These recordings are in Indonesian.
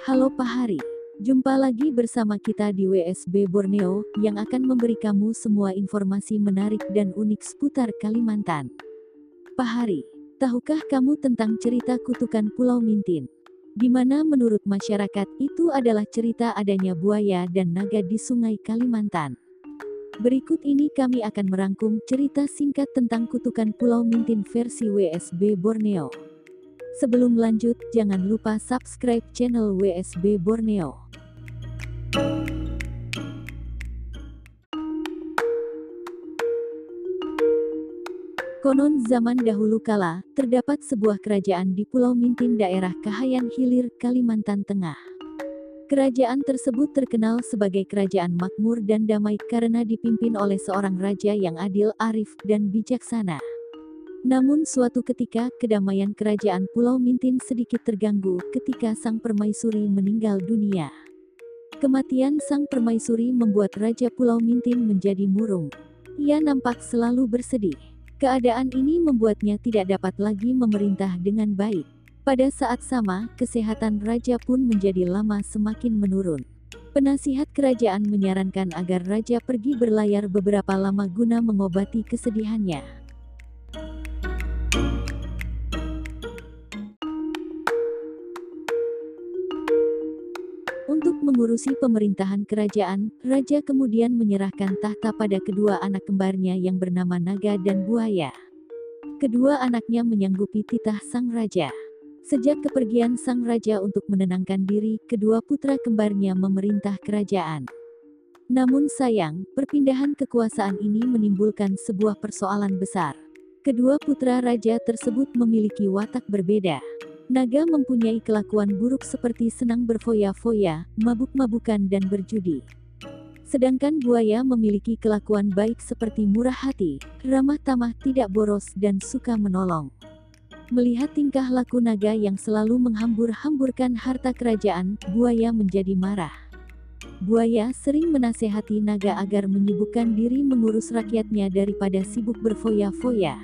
Halo Pahari, jumpa lagi bersama kita di WSB Borneo yang akan memberi kamu semua informasi menarik dan unik seputar Kalimantan. Pahari, tahukah kamu tentang cerita kutukan Pulau Mintin? Di mana menurut masyarakat itu adalah cerita adanya buaya dan naga di sungai Kalimantan. Berikut ini kami akan merangkum cerita singkat tentang kutukan Pulau Mintin versi WSB Borneo. Sebelum lanjut, jangan lupa subscribe channel WSB Borneo. Konon zaman dahulu kala, terdapat sebuah kerajaan di Pulau Mintin daerah Kahayan Hilir, Kalimantan Tengah. Kerajaan tersebut terkenal sebagai kerajaan makmur dan damai karena dipimpin oleh seorang raja yang adil, arif, dan bijaksana. Namun suatu ketika, kedamaian kerajaan Pulau Mintin sedikit terganggu ketika Sang Permaisuri meninggal dunia. Kematian Sang Permaisuri membuat Raja Pulau Mintin menjadi murung. Ia nampak selalu bersedih. Keadaan ini membuatnya tidak dapat lagi memerintah dengan baik. Pada saat sama, kesehatan raja pun menjadi lama semakin menurun. Penasihat kerajaan menyarankan agar raja pergi berlayar beberapa lama guna mengobati kesedihannya. Untuk mengurusi pemerintahan kerajaan, raja kemudian menyerahkan tahta pada kedua anak kembarnya yang bernama Naga dan Buaya. Kedua anaknya menyanggupi titah sang raja. Sejak kepergian sang raja untuk menenangkan diri, kedua putra kembarnya memerintah kerajaan. Namun sayang, perpindahan kekuasaan ini menimbulkan sebuah persoalan besar. Kedua putra raja tersebut memiliki watak berbeda. Naga mempunyai kelakuan buruk seperti senang berfoya-foya, mabuk-mabukan dan berjudi. Sedangkan buaya memiliki kelakuan baik seperti murah hati, ramah tamah tidak boros dan suka menolong. Melihat tingkah laku naga yang selalu menghambur-hamburkan harta kerajaan, buaya menjadi marah. Buaya sering menasehati naga agar menyibukkan diri mengurus rakyatnya daripada sibuk berfoya-foya.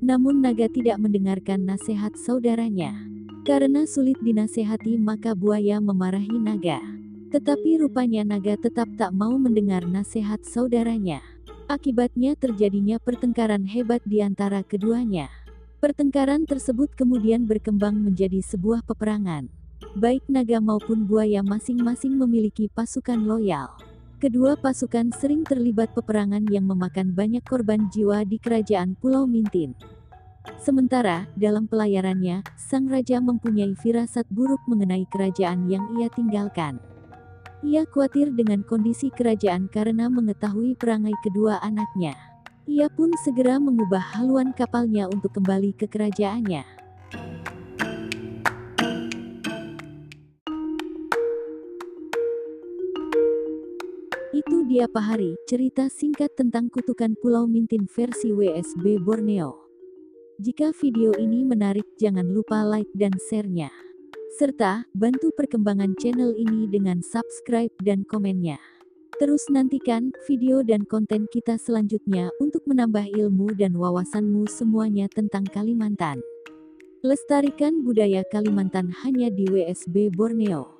Namun naga tidak mendengarkan nasihat saudaranya. Karena sulit dinasehati maka buaya memarahi naga. Tetapi rupanya naga tetap tak mau mendengar nasihat saudaranya. Akibatnya terjadinya pertengkaran hebat di antara keduanya. Pertengkaran tersebut kemudian berkembang menjadi sebuah peperangan. Baik naga maupun buaya masing-masing memiliki pasukan loyal. Kedua pasukan sering terlibat peperangan yang memakan banyak korban jiwa di kerajaan Pulau Mintin. Sementara, dalam pelayarannya, sang raja mempunyai firasat buruk mengenai kerajaan yang ia tinggalkan. Ia khawatir dengan kondisi kerajaan karena mengetahui perangai kedua anaknya. Ia pun segera mengubah haluan kapalnya untuk kembali ke kerajaannya. Dia Pahari, cerita singkat tentang kutukan Pulau Mintin versi WSB Borneo. Jika video ini menarik jangan lupa like dan share-nya. Serta, bantu perkembangan channel ini dengan subscribe dan komennya. Terus nantikan video dan konten kita selanjutnya untuk menambah ilmu dan wawasanmu semuanya tentang Kalimantan. Lestarikan budaya Kalimantan hanya di WSB Borneo.